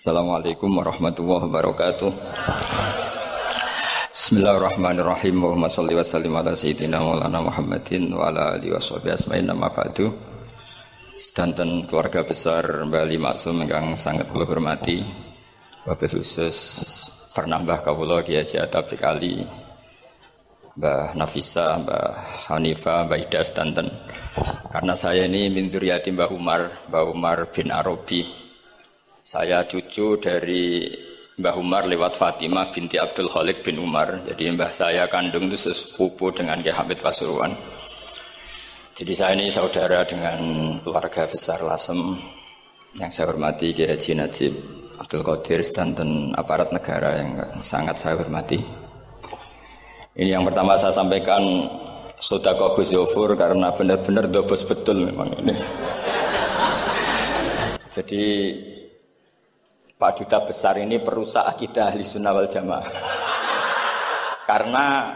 Assalamualaikum warahmatullahi wabarakatuh. Bismillahirrahmanirrahim. Muhammad salli wa sallim ala sayyidina Maulana Muhammadin wa ala alihi washabihi asma'in nama ba'du. Sedanten keluarga besar Bali Maksum yang sangat kula hormati. Wabil khusus pernah Mbah Kawula Kiai Haji Atabik Ali Mbah Nafisa, Mbah Hanifah, Mbah Ida sedanten. Karena saya ini min Mbah Umar, Mbah Umar bin Arabi. Saya cucu dari Mbah Umar lewat Fatimah binti Abdul Khalid bin Umar. Jadi mbah saya kandung itu sepupu dengan Kiai Hamid Pasuruan. Jadi saya ini saudara dengan keluarga besar Lasem yang saya hormati Kiai Haji Najib Abdul Qadir dan aparat negara yang sangat saya hormati. Ini yang pertama saya sampaikan Sodako Gus Yofur karena benar-benar dobos betul memang ini. Jadi Pak Duta Besar ini perusak akidah ahli sunnah wal jamaah. Karena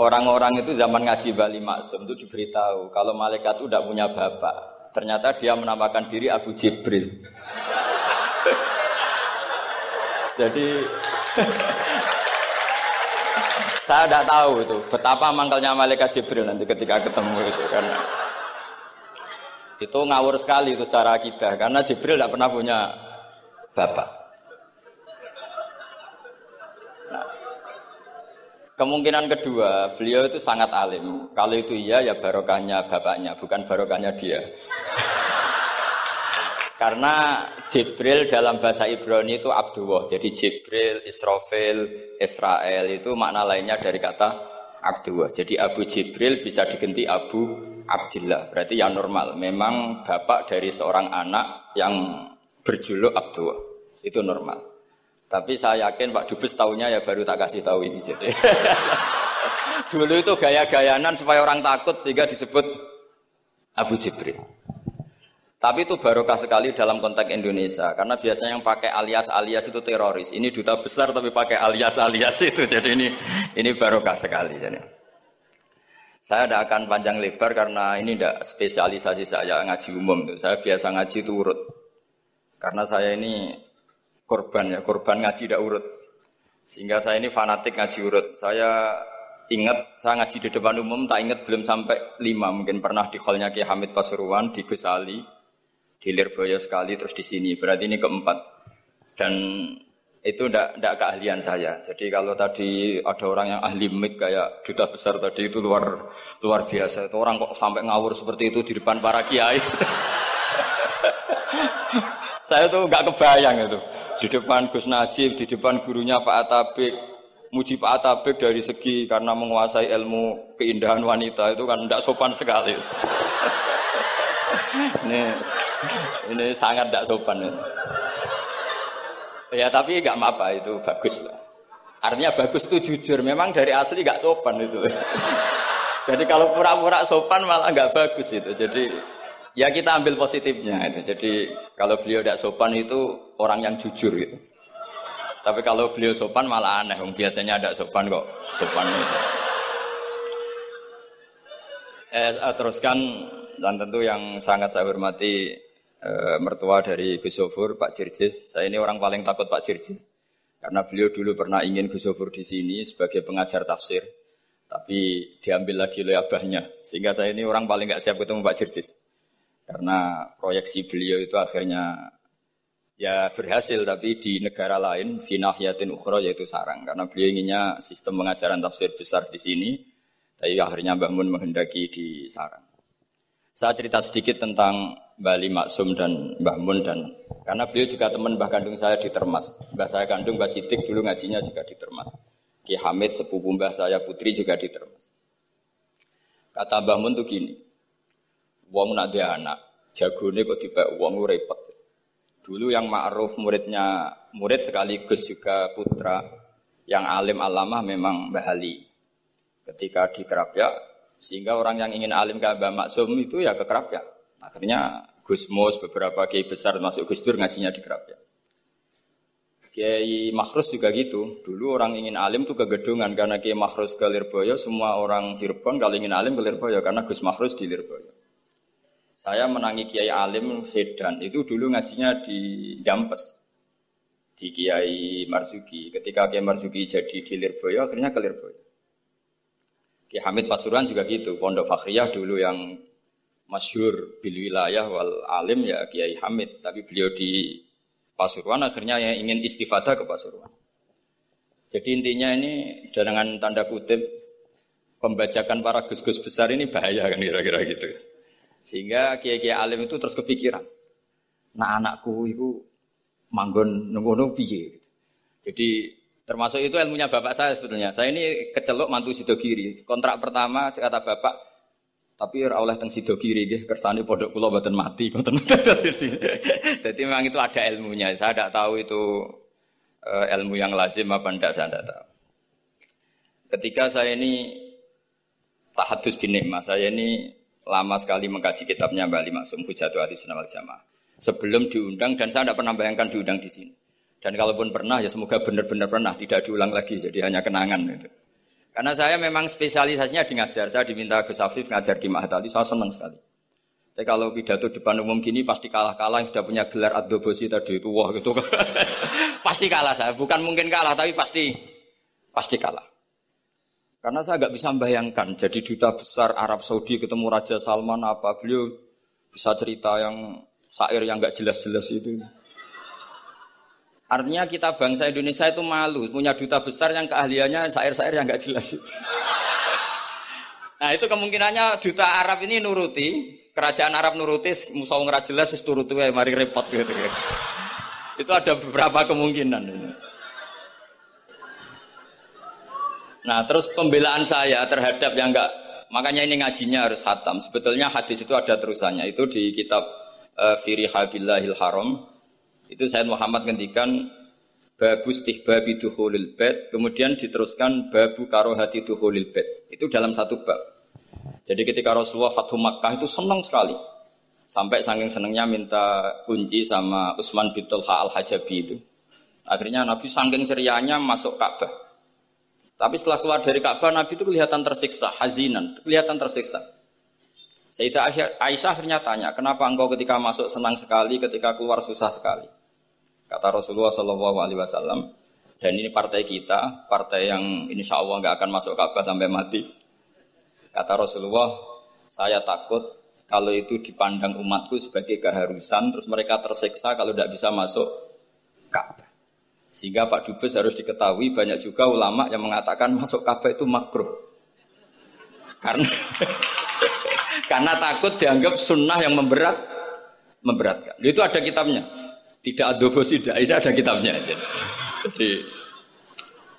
orang-orang itu zaman ngaji Bali Maksum itu diberitahu kalau malaikat itu tidak punya bapak. Ternyata dia menamakan diri Abu Jibril. Jadi saya tidak tahu itu betapa mangkalnya malaikat Jibril nanti ketika ketemu itu karena itu ngawur sekali itu cara kita karena Jibril tidak pernah punya bapak. Nah, kemungkinan kedua, beliau itu sangat alim. Kalau itu iya, ya barokahnya bapaknya, bukan barokahnya dia. Karena Jibril dalam bahasa Ibrani itu Abdullah. Jadi Jibril, Israfil, Israel itu makna lainnya dari kata Abdullah. Jadi Abu Jibril bisa diganti Abu Abdillah. Berarti yang normal. Memang bapak dari seorang anak yang berjuluk Abdul itu normal. Tapi saya yakin Pak Dubes tahunya ya baru tak kasih tahu ini. Jadi dulu itu gaya-gayanan supaya orang takut sehingga disebut Abu Jibril. Tapi itu barokah sekali dalam konteks Indonesia karena biasanya yang pakai alias-alias itu teroris. Ini duta besar tapi pakai alias-alias itu. Jadi ini ini barokah sekali. Jadi. Saya tidak akan panjang lebar karena ini tidak spesialisasi saya ngaji umum. Saya biasa ngaji itu urut. Karena saya ini korban ya, korban ngaji tidak urut. Sehingga saya ini fanatik ngaji urut. Saya ingat, saya ngaji di depan umum, tak ingat belum sampai lima. Mungkin pernah di hallnya Ki Hamid Pasuruan, di Gus Ali, di Lirboyo sekali, terus di sini. Berarti ini keempat. Dan itu tidak keahlian saya. Jadi kalau tadi ada orang yang ahli mik kayak duta besar tadi itu luar luar biasa. Itu orang kok sampai ngawur seperti itu di depan para kiai. Saya tuh nggak kebayang itu. Di depan Gus Najib, di depan gurunya Pak Atabik, muji Pak Atabik dari segi karena menguasai ilmu keindahan wanita itu kan tidak sopan sekali. ini ini sangat tidak sopan. Ya. tapi nggak apa itu bagus lah. Artinya bagus itu jujur. Memang dari asli nggak sopan itu. Jadi kalau pura-pura sopan malah nggak bagus itu. Jadi Ya kita ambil positifnya itu. Jadi kalau beliau tidak sopan itu orang yang jujur gitu. Tapi kalau beliau sopan malah aneh. Biasanya ada sopan kok. Sopan itu. Eh, teruskan dan tentu yang sangat saya hormati eh, mertua dari Gus Sofur, Pak Jirjis. Saya ini orang paling takut Pak Jirjis. Karena beliau dulu pernah ingin Gus Sofur di sini sebagai pengajar tafsir. Tapi diambil lagi oleh abahnya. Sehingga saya ini orang paling nggak siap ketemu Pak Jirjis. Karena proyeksi beliau itu akhirnya ya berhasil tapi di negara lain finahyatin ukhra yaitu sarang karena beliau inginnya sistem pengajaran tafsir besar di sini tapi akhirnya Mbah Mun menghendaki di sarang. Saya cerita sedikit tentang Bali Maksum dan Mbah Mun dan karena beliau juga teman Mbah kandung saya di Termas. Mbah saya kandung Mbah Sidik dulu ngajinya juga di Termas. Ki Hamid sepupu Mbah saya putri juga di Termas. Kata Mbah Mun tuh gini, Wong nak dia anak, jagone kok dibak wong repot. Dulu yang ma'ruf muridnya, murid sekaligus juga putra yang alim alamah memang Mbah Ali. Ketika di Kerapia, sehingga orang yang ingin alim ke Mbah Maksum itu ya ke Kerapia. Akhirnya Gus Mus beberapa kiai besar masuk Gus Dur ngajinya di Kerapia. Kiai Makhrus juga gitu. Dulu orang ingin alim tuh ke Gedungan karena Kiai Makhrus ke Lirboyo, semua orang Cirebon kalau ingin alim ke Lirboyo karena Gus Makhrus di Lirboyo. Saya menangi Kiai Alim Sedan itu dulu ngajinya di Jampes. di Kiai Marzuki. Ketika Kiai Marzuki jadi di Lirboyo, akhirnya ke Lirboyo. Kiai Hamid Pasuruan juga gitu. Pondok Fakhriyah dulu yang masyur bil wilayah wal alim ya Kiai Hamid. Tapi beliau di Pasuruan akhirnya yang ingin istifadah ke Pasuruan. Jadi intinya ini dengan tanda kutip pembajakan para gus-gus besar ini bahaya kan kira-kira gitu. Sehingga kiai-kiai alim itu terus kepikiran. Nah anakku itu manggon nunggu piye. Jadi termasuk itu ilmunya bapak saya sebetulnya. Saya ini kecelok mantu sido kiri. Kontrak pertama kata bapak, tapi oleh teng sido kiri gitu. kersane pondok kula mboten mati Jadi memang itu ada ilmunya. Saya tidak tahu itu uh, ilmu yang lazim apa enggak saya tidak tahu. Ketika saya ini tahadus bin saya ini lama sekali mengkaji kitabnya Mbak Ali Maksum Hujatu Ahli Sunnah wal Jamaah. Sebelum diundang dan saya tidak pernah bayangkan diundang di sini. Dan kalaupun pernah ya semoga benar-benar pernah tidak diulang lagi jadi hanya kenangan itu. Karena saya memang spesialisasinya di ngajar. Saya diminta Gus Afif ngajar di Mahat Ali, saya senang sekali. Tapi kalau pidato depan umum gini pasti kalah-kalah sudah punya gelar adobosi tadi itu wah gitu. pasti kalah saya, bukan mungkin kalah tapi pasti pasti kalah. Karena saya nggak bisa membayangkan jadi duta besar Arab Saudi ketemu Raja Salman apa beliau bisa cerita yang sair yang nggak jelas-jelas itu. Artinya kita bangsa Indonesia itu malu punya duta besar yang keahliannya sair-sair yang nggak jelas. nah itu kemungkinannya duta Arab ini nuruti kerajaan Arab nurutis nggak jelas turut mari repot gitu ya. Itu ada beberapa kemungkinan. Nah, terus pembelaan saya terhadap yang enggak makanya ini ngajinya harus hatam. Sebetulnya hadis itu ada terusannya. Itu di kitab uh, Firi Habillahil Haram. Itu Said Muhammad ngendikan babu istihbabi dukhulil bed, kemudian diteruskan babu karohati dukhulil bed. Itu dalam satu bab. Jadi ketika Rasulullah Fathu Makkah itu senang sekali. Sampai saking senangnya minta kunci sama Utsman bin Talha al-Hajabi itu. Akhirnya Nabi saking cerianya masuk Ka'bah. Tapi setelah keluar dari Ka'bah Nabi itu kelihatan tersiksa, hazinan, kelihatan tersiksa. Sayyidah Aisyah akhirnya tanya, kenapa engkau ketika masuk senang sekali, ketika keluar susah sekali? Kata Rasulullah Shallallahu Alaihi Wasallam, dan ini partai kita, partai yang insya Allah nggak akan masuk Ka'bah sampai mati. Kata Rasulullah, saya takut kalau itu dipandang umatku sebagai keharusan, terus mereka tersiksa kalau tidak bisa masuk Ka'bah. Sehingga Pak Dubes harus diketahui banyak juga ulama yang mengatakan masuk Ka'bah itu makruh. Karena karena takut dianggap sunnah yang memberat memberatkan. Itu ada kitabnya. Tidak adobo tidak, ini ada kitabnya. Jadi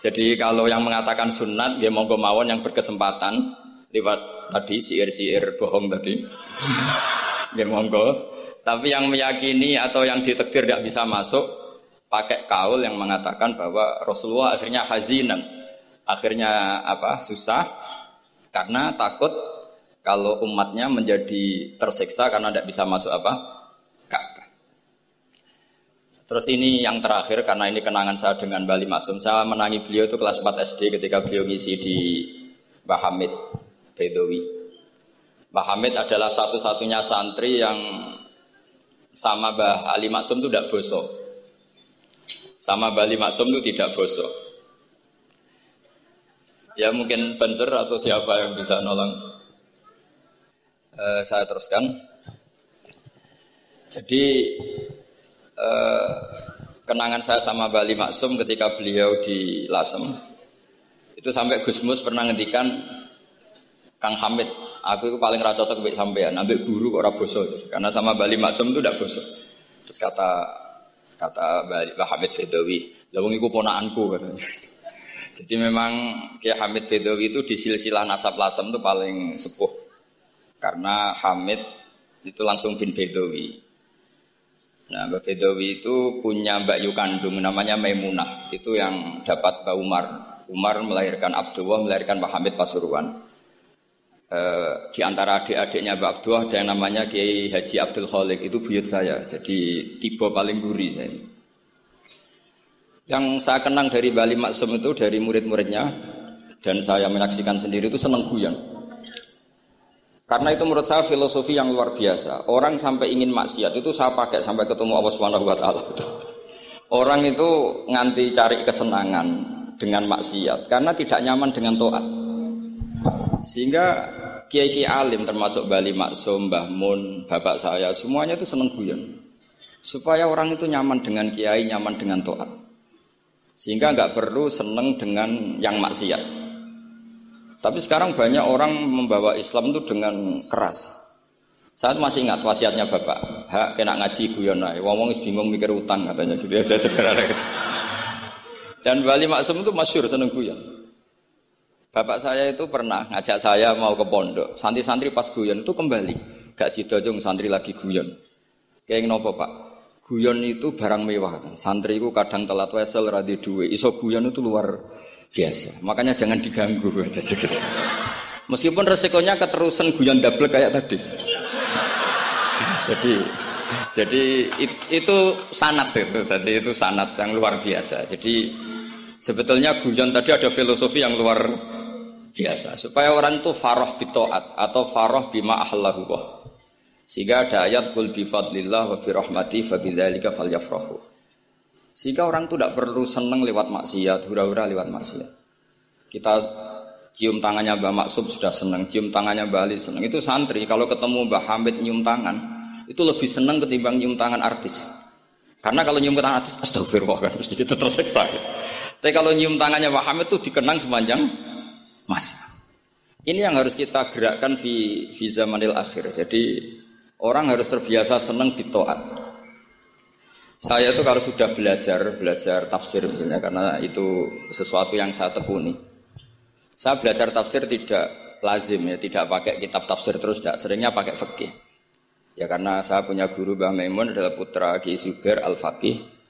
jadi kalau yang mengatakan sunat, dia monggo mawon yang berkesempatan lewat tadi siir-siir bohong tadi. ya monggo. Tapi yang meyakini atau yang ditekdir tidak bisa masuk pakai kaul yang mengatakan bahwa Rasulullah akhirnya hazinan. Akhirnya apa? Susah karena takut kalau umatnya menjadi tersiksa karena tidak bisa masuk apa? Ka'bah. Terus ini yang terakhir karena ini kenangan saya dengan Bali Masum. Saya menangi beliau itu kelas 4 SD ketika beliau ngisi di Bahamid. Bedowi. Mbah Hamid adalah satu-satunya santri yang sama Mbah Ali Maksum itu tidak bosok. Sama Mbah Ali Maksum itu tidak bosok. Ya mungkin Banser atau siapa yang bisa nolong. Uh, saya teruskan. Jadi uh, kenangan saya sama Bali Maksum ketika beliau di Lasem itu sampai Gusmus pernah ngendikan Kang Hamid, aku itu paling rata cocok sampean, ambek guru kok ora. Karena sama Bali Maksum itu udah boso. Terus kata kata Pak Hamid Bedawi, "Lah wong iku ponakanku," katanya. Jadi memang Kiai Hamid Bedawi itu di silsilah nasab Lasem itu paling sepuh. Karena Hamid itu langsung bin Bedawi. Nah, Mbak Bedawi itu punya Mbak Yu kandung namanya Maimunah. Itu yang dapat Mbak Umar. Umar melahirkan Abdullah, melahirkan Pak Hamid Pasuruan. Eh, di antara adik-adiknya Mbak Abdullah ada yang namanya Kiai Haji Abdul Khalik itu buyut saya jadi tipe paling gurih saya yang saya kenang dari Bali Maksum itu dari murid-muridnya dan saya menyaksikan sendiri itu seneng guyon karena itu menurut saya filosofi yang luar biasa. Orang sampai ingin maksiat itu saya pakai sampai ketemu Allah Subhanahu Wa Taala. Orang itu nganti cari kesenangan dengan maksiat karena tidak nyaman dengan toat. Sehingga kiai-kiai alim termasuk Bali Maksum, Mbah Mun, bapak saya semuanya itu seneng guyon. Supaya orang itu nyaman dengan kiai, nyaman dengan toat. Sehingga nggak perlu seneng dengan yang maksiat. Tapi sekarang banyak orang membawa Islam itu dengan keras. Saya masih ingat wasiatnya bapak, hak kena ngaji guyon ae. Wong bingung mikir utang katanya gitu ya. gitu. Dan Bali Maksum itu masyur seneng guyon. Bapak saya itu pernah ngajak saya mau ke pondok. Santri-santri pas guyon itu kembali. Gak si dojong santri lagi guyon. Kayak nopo pak? Guyon itu barang mewah. Santri itu kadang telat wesel radhi duwe. Iso guyon itu luar biasa. Makanya jangan diganggu. Gitu. Meskipun resikonya keterusan guyon double kayak tadi. jadi jadi itu sanat itu. Jadi itu sanat yang luar biasa. Jadi sebetulnya guyon tadi ada filosofi yang luar biasa. Supaya orang itu faroh bitoat atau faroh bima ahlahu. Sehingga ada ayat kul bi fadlillah wa bi rahmati fa bidzalika falyafrahu. Sehingga orang itu tidak perlu seneng lewat maksiat hura-hura lewat maksiat. Kita cium tangannya Mbah Maksum sudah seneng cium tangannya Mbah Ali seneng. Itu santri kalau ketemu Mbah Hamid nyium tangan itu lebih seneng ketimbang nyium tangan artis. Karena kalau nyium tangan artis astagfirullah kan? Mesti kita terseksa tapi kalau nyium tangannya Mbah Hamid itu dikenang sepanjang masa. Ini yang harus kita gerakkan di di zamanil akhir. Jadi orang harus terbiasa senang ditoat. Saya itu kalau sudah belajar belajar tafsir misalnya karena itu sesuatu yang saya tekuni. Saya belajar tafsir tidak lazim ya, tidak pakai kitab tafsir terus, tidak seringnya pakai fikih. Ya karena saya punya guru Mbah Maimun adalah putra Ki Suger Al-Faqih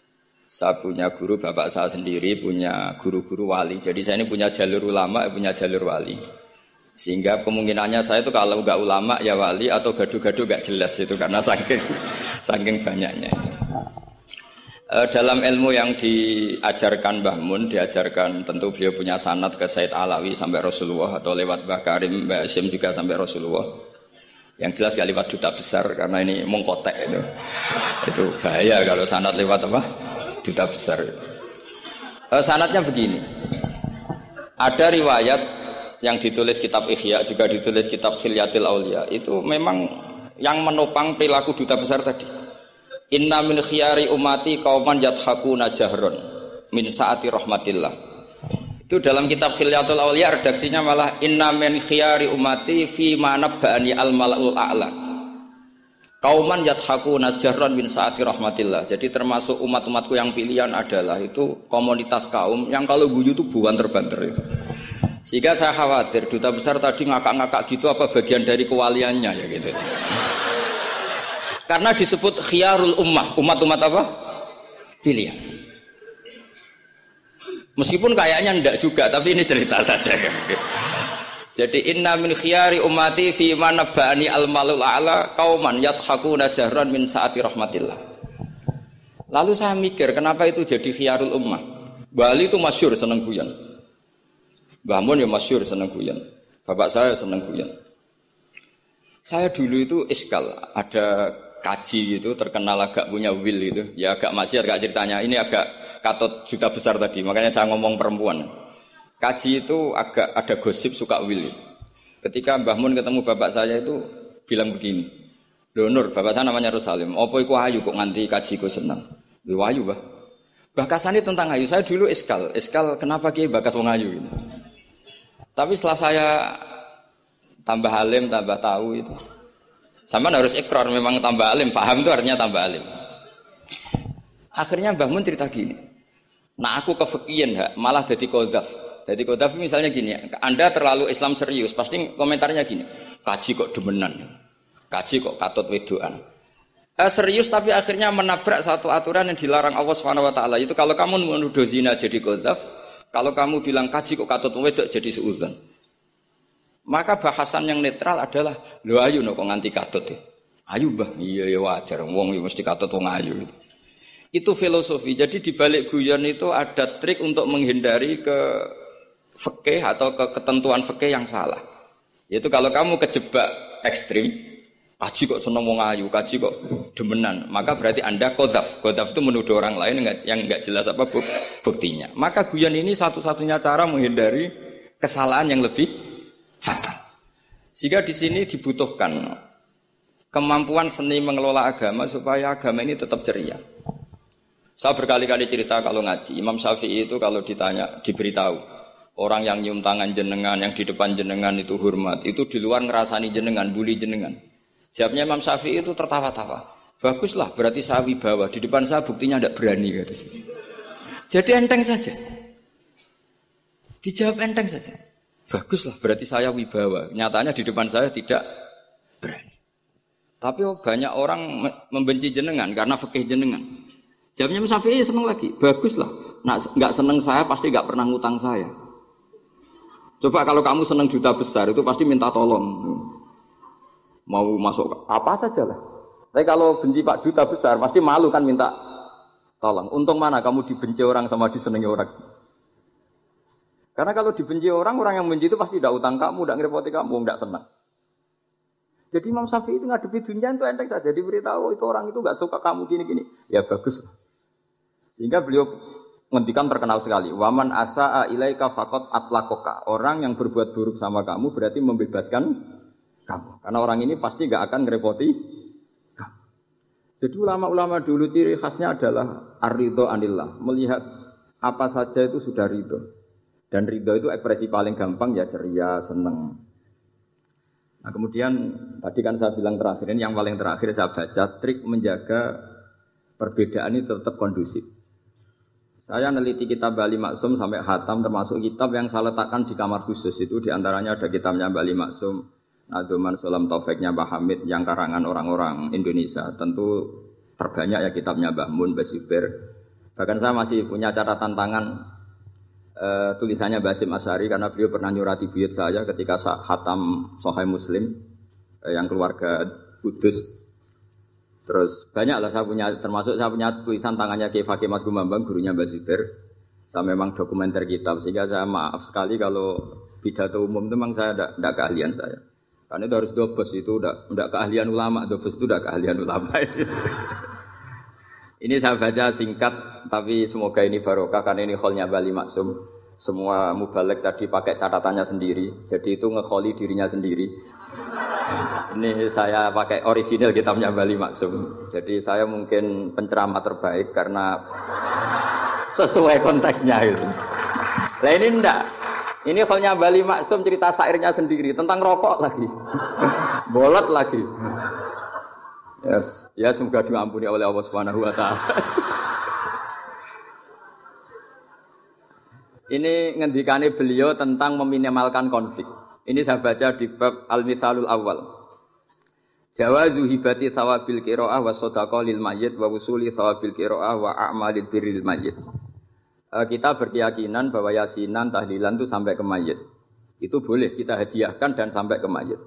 saya punya guru bapak saya sendiri, punya guru-guru wali. Jadi saya ini punya jalur ulama, punya jalur wali. Sehingga kemungkinannya saya itu kalau nggak ulama ya wali atau gaduh-gaduh nggak jelas itu karena saking saking banyaknya. E, dalam ilmu yang diajarkan Mbah Mun, diajarkan tentu beliau punya sanat ke Said Alawi sampai Rasulullah atau lewat Mbah Karim, Mbah Hashim juga sampai Rasulullah. Yang jelas gak lewat duta besar karena ini mengkotek itu. Itu bahaya kalau sanat lewat apa? Duta besar. Uh, sanatnya begini. Ada riwayat yang ditulis kitab Ihya juga ditulis kitab Khilyatil Aulia itu memang yang menopang perilaku duta besar tadi. Inna min khiyari umati kauman yathakuna jahron min saati rahmatillah. Itu dalam kitab Khilyatul Aulia redaksinya malah inna min khiyari umati fi manabbani al malaul a'la. Kauman yathaku najaran min saati rahmatillah. Jadi termasuk umat-umatku yang pilihan adalah itu komunitas kaum yang kalau guyu itu buan terbanter itu. Sehingga saya khawatir duta besar tadi ngakak-ngakak gitu apa bagian dari kewaliannya ya gitu. Karena disebut khiyarul ummah, umat-umat apa? Pilihan. Meskipun kayaknya ndak juga, tapi ini cerita saja. Jadi inna min khiyari umati fi bani al malul a'la kauman yathakuna jahran min saati rahmatillah. Lalu saya mikir kenapa itu jadi khiyarul ummah. Bali itu masyur seneng guyon. Mbah Mun ya masyur seneng guyon. Bapak saya seneng guyon. Saya dulu itu iskal, ada kaji gitu terkenal agak punya will itu. Ya agak masih agak ceritanya. Ini agak katot juta besar tadi, makanya saya ngomong perempuan. Kaji itu agak ada gosip suka willy. Ketika Mbah Mun ketemu bapak saya itu bilang begini, Lho Nur, bapak saya namanya Rosalim. Apa iku ayu kok nganti kaji ku senang? Lho ayu, Bah. Bahkasane tentang ayu. Saya dulu eskal. Eskal kenapa ki bakas wong ayu ini? Tapi setelah saya tambah alim, tambah tahu itu. Sama harus ikrar memang tambah alim, paham itu artinya tambah alim. Akhirnya Mbah Mun cerita gini. Nah aku kefikian malah jadi kodaf. Jadi Kodafi misalnya gini, Anda terlalu Islam serius, pasti komentarnya gini, kaji kok demenan, kaji kok katut wedoan. Eh, serius tapi akhirnya menabrak satu aturan yang dilarang Allah Subhanahu Wa Taala itu kalau kamu menuduh zina jadi kodaf, kalau kamu bilang kaji kok katut wedok jadi seuzan. Maka bahasan yang netral adalah lo ayu no kok nganti katut ya. Ayu bah, iya ya wajar, wong ya mesti katut wong ayu gitu. Itu filosofi. Jadi di balik guyon itu ada trik untuk menghindari ke fikih atau ke ketentuan fikih yang salah. Yaitu kalau kamu kejebak ekstrim, Kaji kok seneng wong ayu, kaji kok demenan. Maka berarti Anda kodaf. Kodaf itu menuduh orang lain yang nggak jelas apa buktinya. Maka guyon ini satu-satunya cara menghindari kesalahan yang lebih fatal. Sehingga di sini dibutuhkan kemampuan seni mengelola agama supaya agama ini tetap ceria. Saya berkali-kali cerita kalau ngaji, Imam Syafi'i itu kalau ditanya, diberitahu, orang yang nyium tangan jenengan, yang di depan jenengan itu hormat, itu di luar ngerasani jenengan, bully jenengan. Siapnya Imam Syafi'i itu tertawa-tawa. Baguslah, berarti saya wibawa. Di depan saya buktinya tidak berani. Kata. Jadi enteng saja. Dijawab enteng saja. Baguslah, berarti saya wibawa. Nyatanya di depan saya tidak berani. Tapi oh, banyak orang membenci jenengan karena fikih jenengan. Jawabnya Imam Syafi'i seneng lagi. Baguslah. Nah, nggak seneng saya pasti nggak pernah ngutang saya. Coba kalau kamu seneng juta besar itu pasti minta tolong mau masuk apa saja lah. Tapi kalau benci Pak Duta besar, pasti malu kan minta tolong. Untung mana kamu dibenci orang sama disenangi orang. Karena kalau dibenci orang, orang yang benci itu pasti tidak utang kamu, tidak ngerepoti kamu, tidak senang. Jadi Imam Syafi'i itu ngadepi dunia itu enteng saja diberitahu itu orang itu nggak suka kamu gini-gini. Ya bagus. Sehingga beliau ngendikan terkenal sekali. Waman asa ilaika fakot atlakoka. Orang yang berbuat buruk sama kamu berarti membebaskan kamu. Karena orang ini pasti gak akan ngerepoti kamu. Jadi ulama-ulama dulu ciri khasnya adalah arido anillah. Melihat apa saja itu sudah ridho. Dan ridho itu ekspresi paling gampang ya ceria, seneng. Nah kemudian tadi kan saya bilang terakhir ini yang paling terakhir saya baca trik menjaga perbedaan ini tetap kondusif. Saya neliti kitab Bali Maksum sampai hatam termasuk kitab yang saya letakkan di kamar khusus itu di antaranya ada kitabnya Bali Maksum Aduman Sulam Taufiknya Mbah Hamid yang karangan orang-orang Indonesia tentu terbanyak ya kitabnya Mbah Mun, Basibir. Bahkan saya masih punya catatan tangan uh, tulisannya Basim Asari karena beliau pernah nyurati buyut saya ketika khatam Sohai Muslim uh, yang keluarga Kudus. Terus banyak lah saya punya termasuk saya punya tulisan tangannya Kiai Fakih Mas Gumambang gurunya Mbah Zubir. Saya memang dokumenter kitab sehingga saya maaf sekali kalau pidato umum itu memang saya tidak keahlian saya. Karena itu harus dobes itu udah keahlian ulama, dobes itu udah keahlian ulama. ini saya baca singkat, tapi semoga ini barokah karena ini kholnya Bali Maksum. Semua mubalek tadi pakai catatannya sendiri, jadi itu ngekholi dirinya sendiri. Ini saya pakai orisinil kitabnya Bali Maksum. Jadi saya mungkin penceramah terbaik karena sesuai konteksnya itu. Nah ini enggak, ini halnya Bali Maksum cerita sairnya sendiri tentang rokok lagi. Bolot lagi. Yes. Ya semoga diampuni oleh Allah Subhanahu wa taala. Ini ngendikane beliau tentang meminimalkan konflik. Ini saya baca di bab Al-Mithalul Awal. Jawazu hibati thawabil qiraah wa sadaqah lil mayyit wa wusuli thawabil qiraah wa a'malil birril mayyit. Eh, kita berkeyakinan bahwa yasinan tahlilan itu sampai ke mayit. Itu boleh kita hadiahkan dan sampai ke mayit.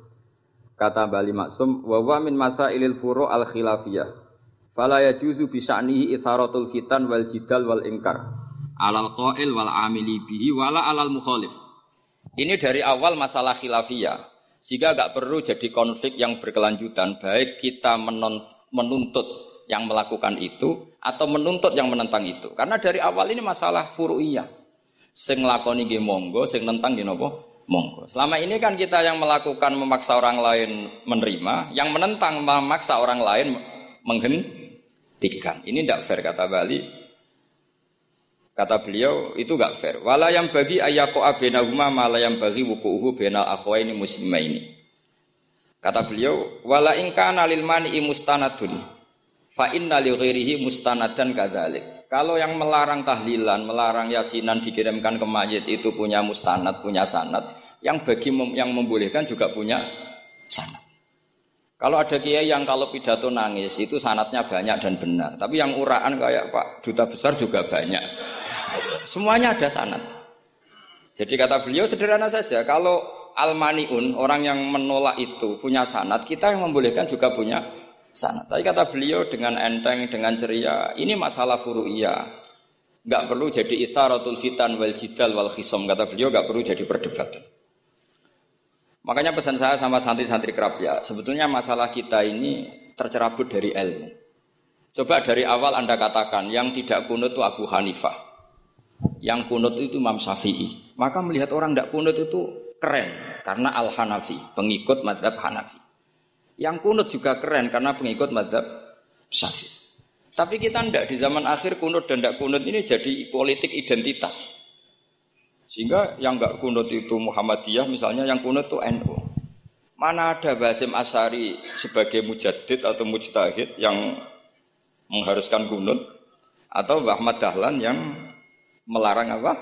Kata Bali Maksum, wa wa min masa ilil furu al khilafiyah. Fala yajuzu bisa'nihi itharatul fitan wal jidal wal ingkar. Alal qail wal amili bihi wala alal mukhalif. Ini dari awal masalah khilafiyah. Sehingga agak perlu jadi konflik yang berkelanjutan. Baik kita menuntut yang melakukan itu atau menuntut yang menentang itu. Karena dari awal ini masalah furu'iyah. Sing lakoni nggih monggo, sing nentang nggih napa? Monggo. Selama ini kan kita yang melakukan memaksa orang lain menerima, yang menentang memaksa orang lain menghentikan. Ini tidak fair kata Bali. Kata beliau itu gak fair. Wala yang bagi ayako abenahuma malah yang bagi wuku'uhu benal akhwaini muslimaini. Kata beliau, wala ingkana lil mani mustanadun. Fa inna li ghairihi mustanadan kadzalik. Kalau yang melarang tahlilan, melarang yasinan dikirimkan ke mayit itu punya mustanad, punya sanad. Yang bagi mem yang membolehkan juga punya sanad. Kalau ada kiai yang kalau pidato nangis itu sanatnya banyak dan benar. Tapi yang uraan kayak Pak Duta Besar juga banyak. Semuanya ada sanat. Jadi kata beliau sederhana saja. Kalau almaniun orang yang menolak itu punya sanat, kita yang membolehkan juga punya sana. Tapi kata beliau dengan enteng, dengan ceria, ini masalah furu'iyah. Gak perlu jadi itharatul fitan wal jidal wal khisom. Kata beliau gak perlu jadi perdebatan. Makanya pesan saya sama santri-santri kerap ya, sebetulnya masalah kita ini tercerabut dari ilmu. Coba dari awal Anda katakan yang tidak kunut itu Abu Hanifah. Yang kunut itu Imam Syafi'i. Maka melihat orang tidak kunut itu keren karena Al-Hanafi, pengikut madhab Hanafi. Yang kunut juga keren karena pengikut madhab Syafi'i. Tapi kita tidak di zaman akhir kunut dan tidak kunut ini jadi politik identitas. Sehingga yang nggak kunut itu Muhammadiyah, misalnya yang kunut itu NU. Mana ada Basim Asari sebagai mujadid atau mujtahid yang mengharuskan kunut atau Ahmad Dahlan yang melarang apa?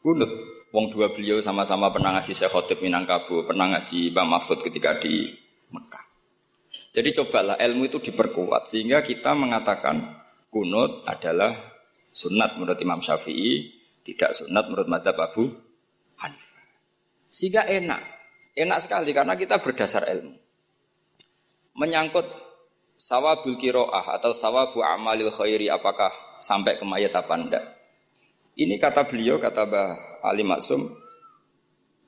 Kunut. Wong dua beliau sama-sama pernah ngaji Syekh Khotib Minangkabau, pernah ngaji Mbah Mahfud ketika di Mekah. Jadi cobalah ilmu itu diperkuat sehingga kita mengatakan kunut adalah sunat menurut Imam Syafi'i, tidak sunat menurut madhab Abu Hanifah. Sehingga enak. Enak sekali karena kita berdasar ilmu. Menyangkut sawabul kiroah atau sawabu amalil khairi apakah sampai ke mayat apa enggak. Ini kata beliau, kata Mbah Ali Maksum,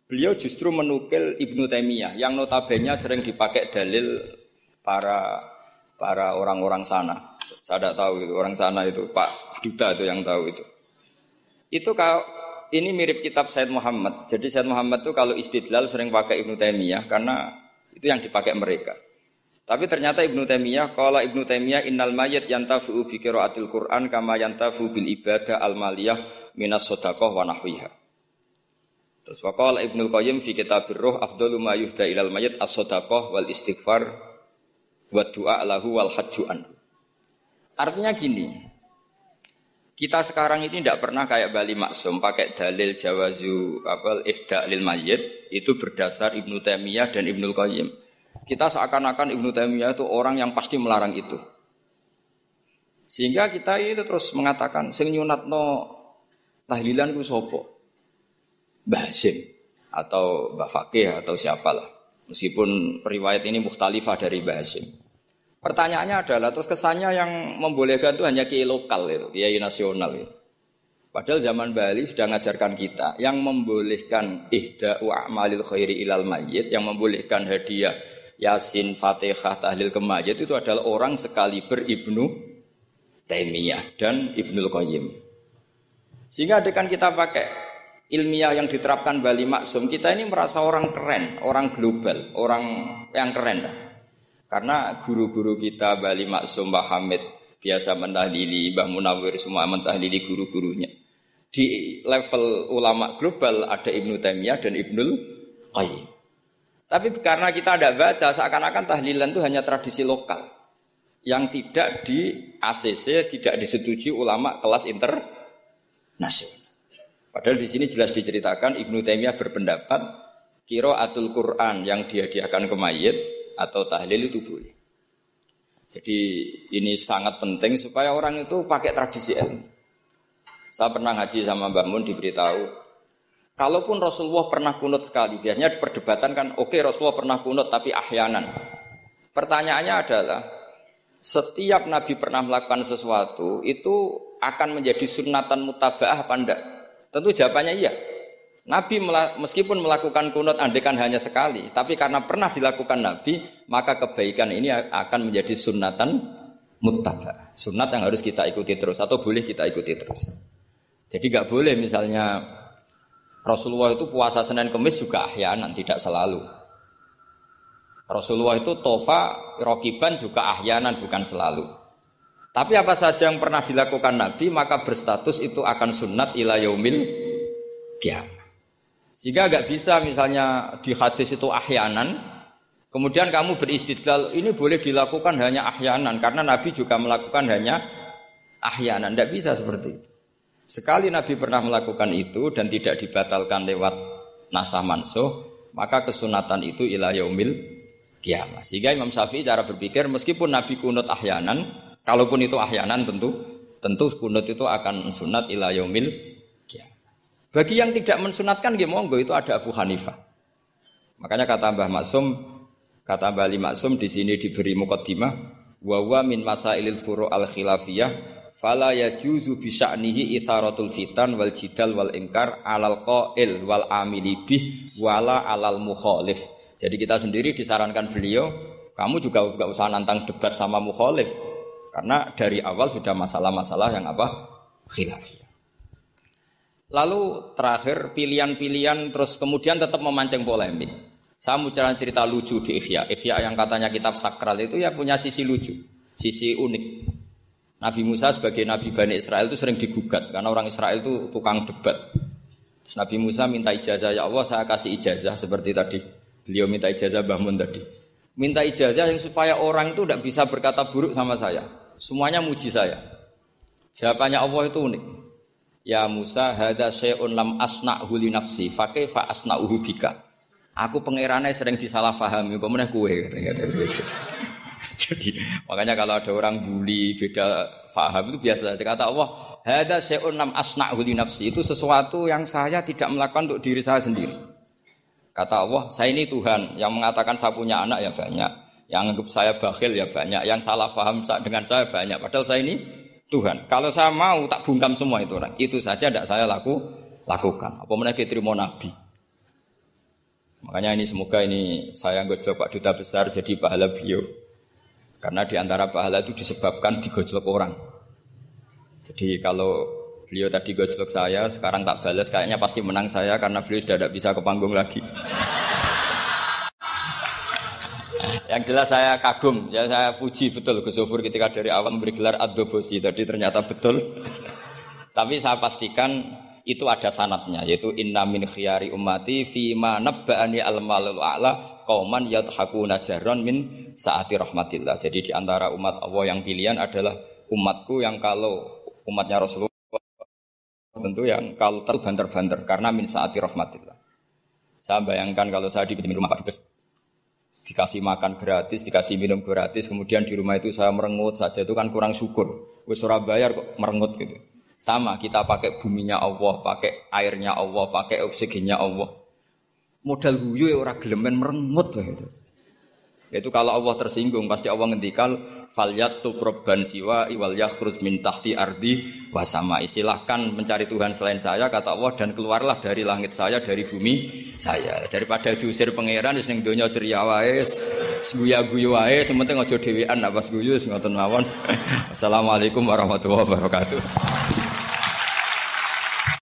beliau justru menukil Ibnu Taimiyah yang notabene sering dipakai dalil para para orang-orang sana. Saya tidak tahu itu orang sana itu Pak Duta itu yang tahu itu. Itu kalau ini mirip kitab Said Muhammad. Jadi Said Muhammad itu kalau istidlal sering pakai Ibnu Taimiyah karena itu yang dipakai mereka. Tapi ternyata Ibnu Taimiyah kalau Ibnu Taimiyah innal mayyit yantafu bi qiraatil Quran kama yantafu bil ibadah al maliyah minas sadaqah wa nahwiha. Terus waqala Ibnu Qayyim fi kitabir ruh afdalu ma yuhda ilal mayyit as-sadaqah wal istighfar wa du'a lahu wal hajju. Artinya gini, kita sekarang ini tidak pernah kayak Bali Maksum pakai dalil jawazu apa ihda lil mayyit itu berdasar Ibnu Taimiyah dan Ibnu Qayyim. Kita seakan-akan Ibnu Taimiyah itu orang yang pasti melarang itu. Sehingga kita itu terus mengatakan sing nyunatno tahlilan ku sapa? Mbah atau Mbah Fakih atau siapalah. Meskipun riwayat ini mukhtalifah dari Mbah. Pertanyaannya adalah terus kesannya yang membolehkan itu hanya kiai lokal itu, kiai nasional itu. Padahal zaman Bali sudah mengajarkan kita yang membolehkan ihda amalil khairi ilal mayyit, yang membolehkan hadiah Yasin, Fatihah, tahlil ke mayit itu adalah orang sekali beribnu Taimiyah dan Ibnul Qayyim. Sehingga dengan kita pakai ilmiah yang diterapkan Bali Maksum, kita ini merasa orang keren, orang global, orang yang keren. Lah. Karena guru-guru kita Bali Maksum Mbah Hamid biasa mentahlili, Mbah Munawir semua mentahlili guru-gurunya. Di level ulama global ada Ibnu Taimiyah dan Ibnul Qayyim. Tapi karena kita tidak baca, seakan-akan tahlilan itu hanya tradisi lokal yang tidak di ACC, tidak disetujui ulama kelas internasional. Padahal di sini jelas diceritakan Ibnu Taimiyah berpendapat kiro atul Quran yang dihadiahkan ke mayit atau tahlil itu boleh. Jadi ini sangat penting supaya orang itu pakai tradisi ilmu. Saya pernah ngaji sama Mbak Mun diberitahu, kalaupun Rasulullah pernah kunut sekali, biasanya perdebatan kan, oke okay, Rasulullah pernah kunut tapi ahyanan. Pertanyaannya adalah, setiap Nabi pernah melakukan sesuatu itu akan menjadi sunatan mutabaah apa enggak? Tentu jawabannya iya. Nabi meskipun melakukan kunut andekan hanya sekali, tapi karena pernah dilakukan Nabi, maka kebaikan ini akan menjadi sunnatan muttaba. Sunnat yang harus kita ikuti terus atau boleh kita ikuti terus. Jadi nggak boleh misalnya Rasulullah itu puasa Senin Kemis juga ahyanan, tidak selalu. Rasulullah itu tofa, rokiban juga ahyanan, bukan selalu. Tapi apa saja yang pernah dilakukan Nabi, maka berstatus itu akan sunat ila yaumil. Sehingga agak bisa misalnya di hadis itu ahyanan, kemudian kamu beristidlal, ini boleh dilakukan hanya ahyanan, karena Nabi juga melakukan hanya ahyanan. Tidak bisa seperti itu. Sekali Nabi pernah melakukan itu dan tidak dibatalkan lewat nasah mansuh, maka kesunatan itu ilah yaumil kiamat. Sehingga Imam Syafi'i cara berpikir meskipun Nabi kunut ahyanan, kalaupun itu ahyanan tentu tentu kunut itu akan sunat ilah yaumil bagi yang tidak mensunatkan ya monggo itu ada Abu Hanifah. Makanya kata Mbah Maksum, kata Mbah Ali Maksum di sini diberi mukaddimah wa wa min masailil furu al khilafiyah fala yajuzu bi sya'nihi itharatul fitan wal jidal wal ingkar alal qail wal amili bih wala alal mukhalif Jadi kita sendiri disarankan beliau, kamu juga nggak usah nantang debat sama mukhalif. Karena dari awal sudah masalah-masalah yang apa? Khilafiyah. Lalu terakhir pilihan-pilihan terus kemudian tetap memancing polemik. Saya mau cerita lucu di Ikhya. Ikhya yang katanya kitab sakral itu ya punya sisi lucu, sisi unik. Nabi Musa sebagai Nabi Bani Israel itu sering digugat karena orang Israel itu tukang debat. Terus Nabi Musa minta ijazah ya Allah saya kasih ijazah seperti tadi. Beliau minta ijazah Bahmun tadi. Minta ijazah yang supaya orang itu tidak bisa berkata buruk sama saya. Semuanya muji saya. Jawabannya Allah itu unik. Ya Musa, hada syai'un lam asna'hu li nafsi, fa kaifa asna'uhu bika. Aku pangerane sering disalahpahami, pemenah kue kata-kata Jadi makanya kalau ada orang bully beda faham itu biasa saja. Kata Allah, hada syai'un lam asna'hu li nafsi. Itu sesuatu yang saya tidak melakukan untuk diri saya sendiri. Kata Allah, saya ini Tuhan yang mengatakan saya punya anak ya banyak, yang anggap saya bakhil ya banyak, yang salah paham dengan saya banyak. Padahal saya ini Tuhan. Kalau saya mau tak bungkam semua itu orang. Itu saja tidak saya laku lakukan. Apa mereka terima nabi? Makanya ini semoga ini saya gojlok Pak Duta Besar jadi pahala beliau. Karena di antara pahala itu disebabkan digojlok orang. Jadi kalau beliau tadi gojlok saya, sekarang tak balas, kayaknya pasti menang saya karena beliau sudah tidak bisa ke panggung lagi. Yang jelas saya kagum, ya saya puji betul Gus Zofur ketika dari awal memberi gelar Adobosi tadi ternyata betul. Tapi saya pastikan itu ada sanatnya yaitu inna min khiyari ummati fi ma nabba'ani al malul a'la qauman yadhakuna jarron min saati rahmatillah. Jadi di antara umat Allah yang pilihan adalah umatku yang kalau umatnya Rasulullah tentu yang kalau terbanter-banter karena min saati rahmatillah. Saya bayangkan kalau saya di rumah Pak Dubes dikasih makan gratis, dikasih minum gratis, kemudian di rumah itu saya merengut saja itu kan kurang syukur. Wis ora bayar kok merengut gitu. Sama kita pakai buminya Allah, pakai airnya Allah, pakai oksigennya Allah. Modal guyu ya ora gelemen merengut begitu. Itu kalau Allah tersinggung pasti Allah ngendikal falyatu probban siwa iwal yakhruj min tahti ardi wasama. Istilahkan mencari Tuhan selain saya kata Allah dan keluarlah dari langit saya dari bumi saya. Daripada diusir pangeran wis ning donya ceria wae, guya-guyu wae, sementing aja dhewean apa guyu ngoten mawon. Assalamualaikum warahmatullahi wabarakatuh.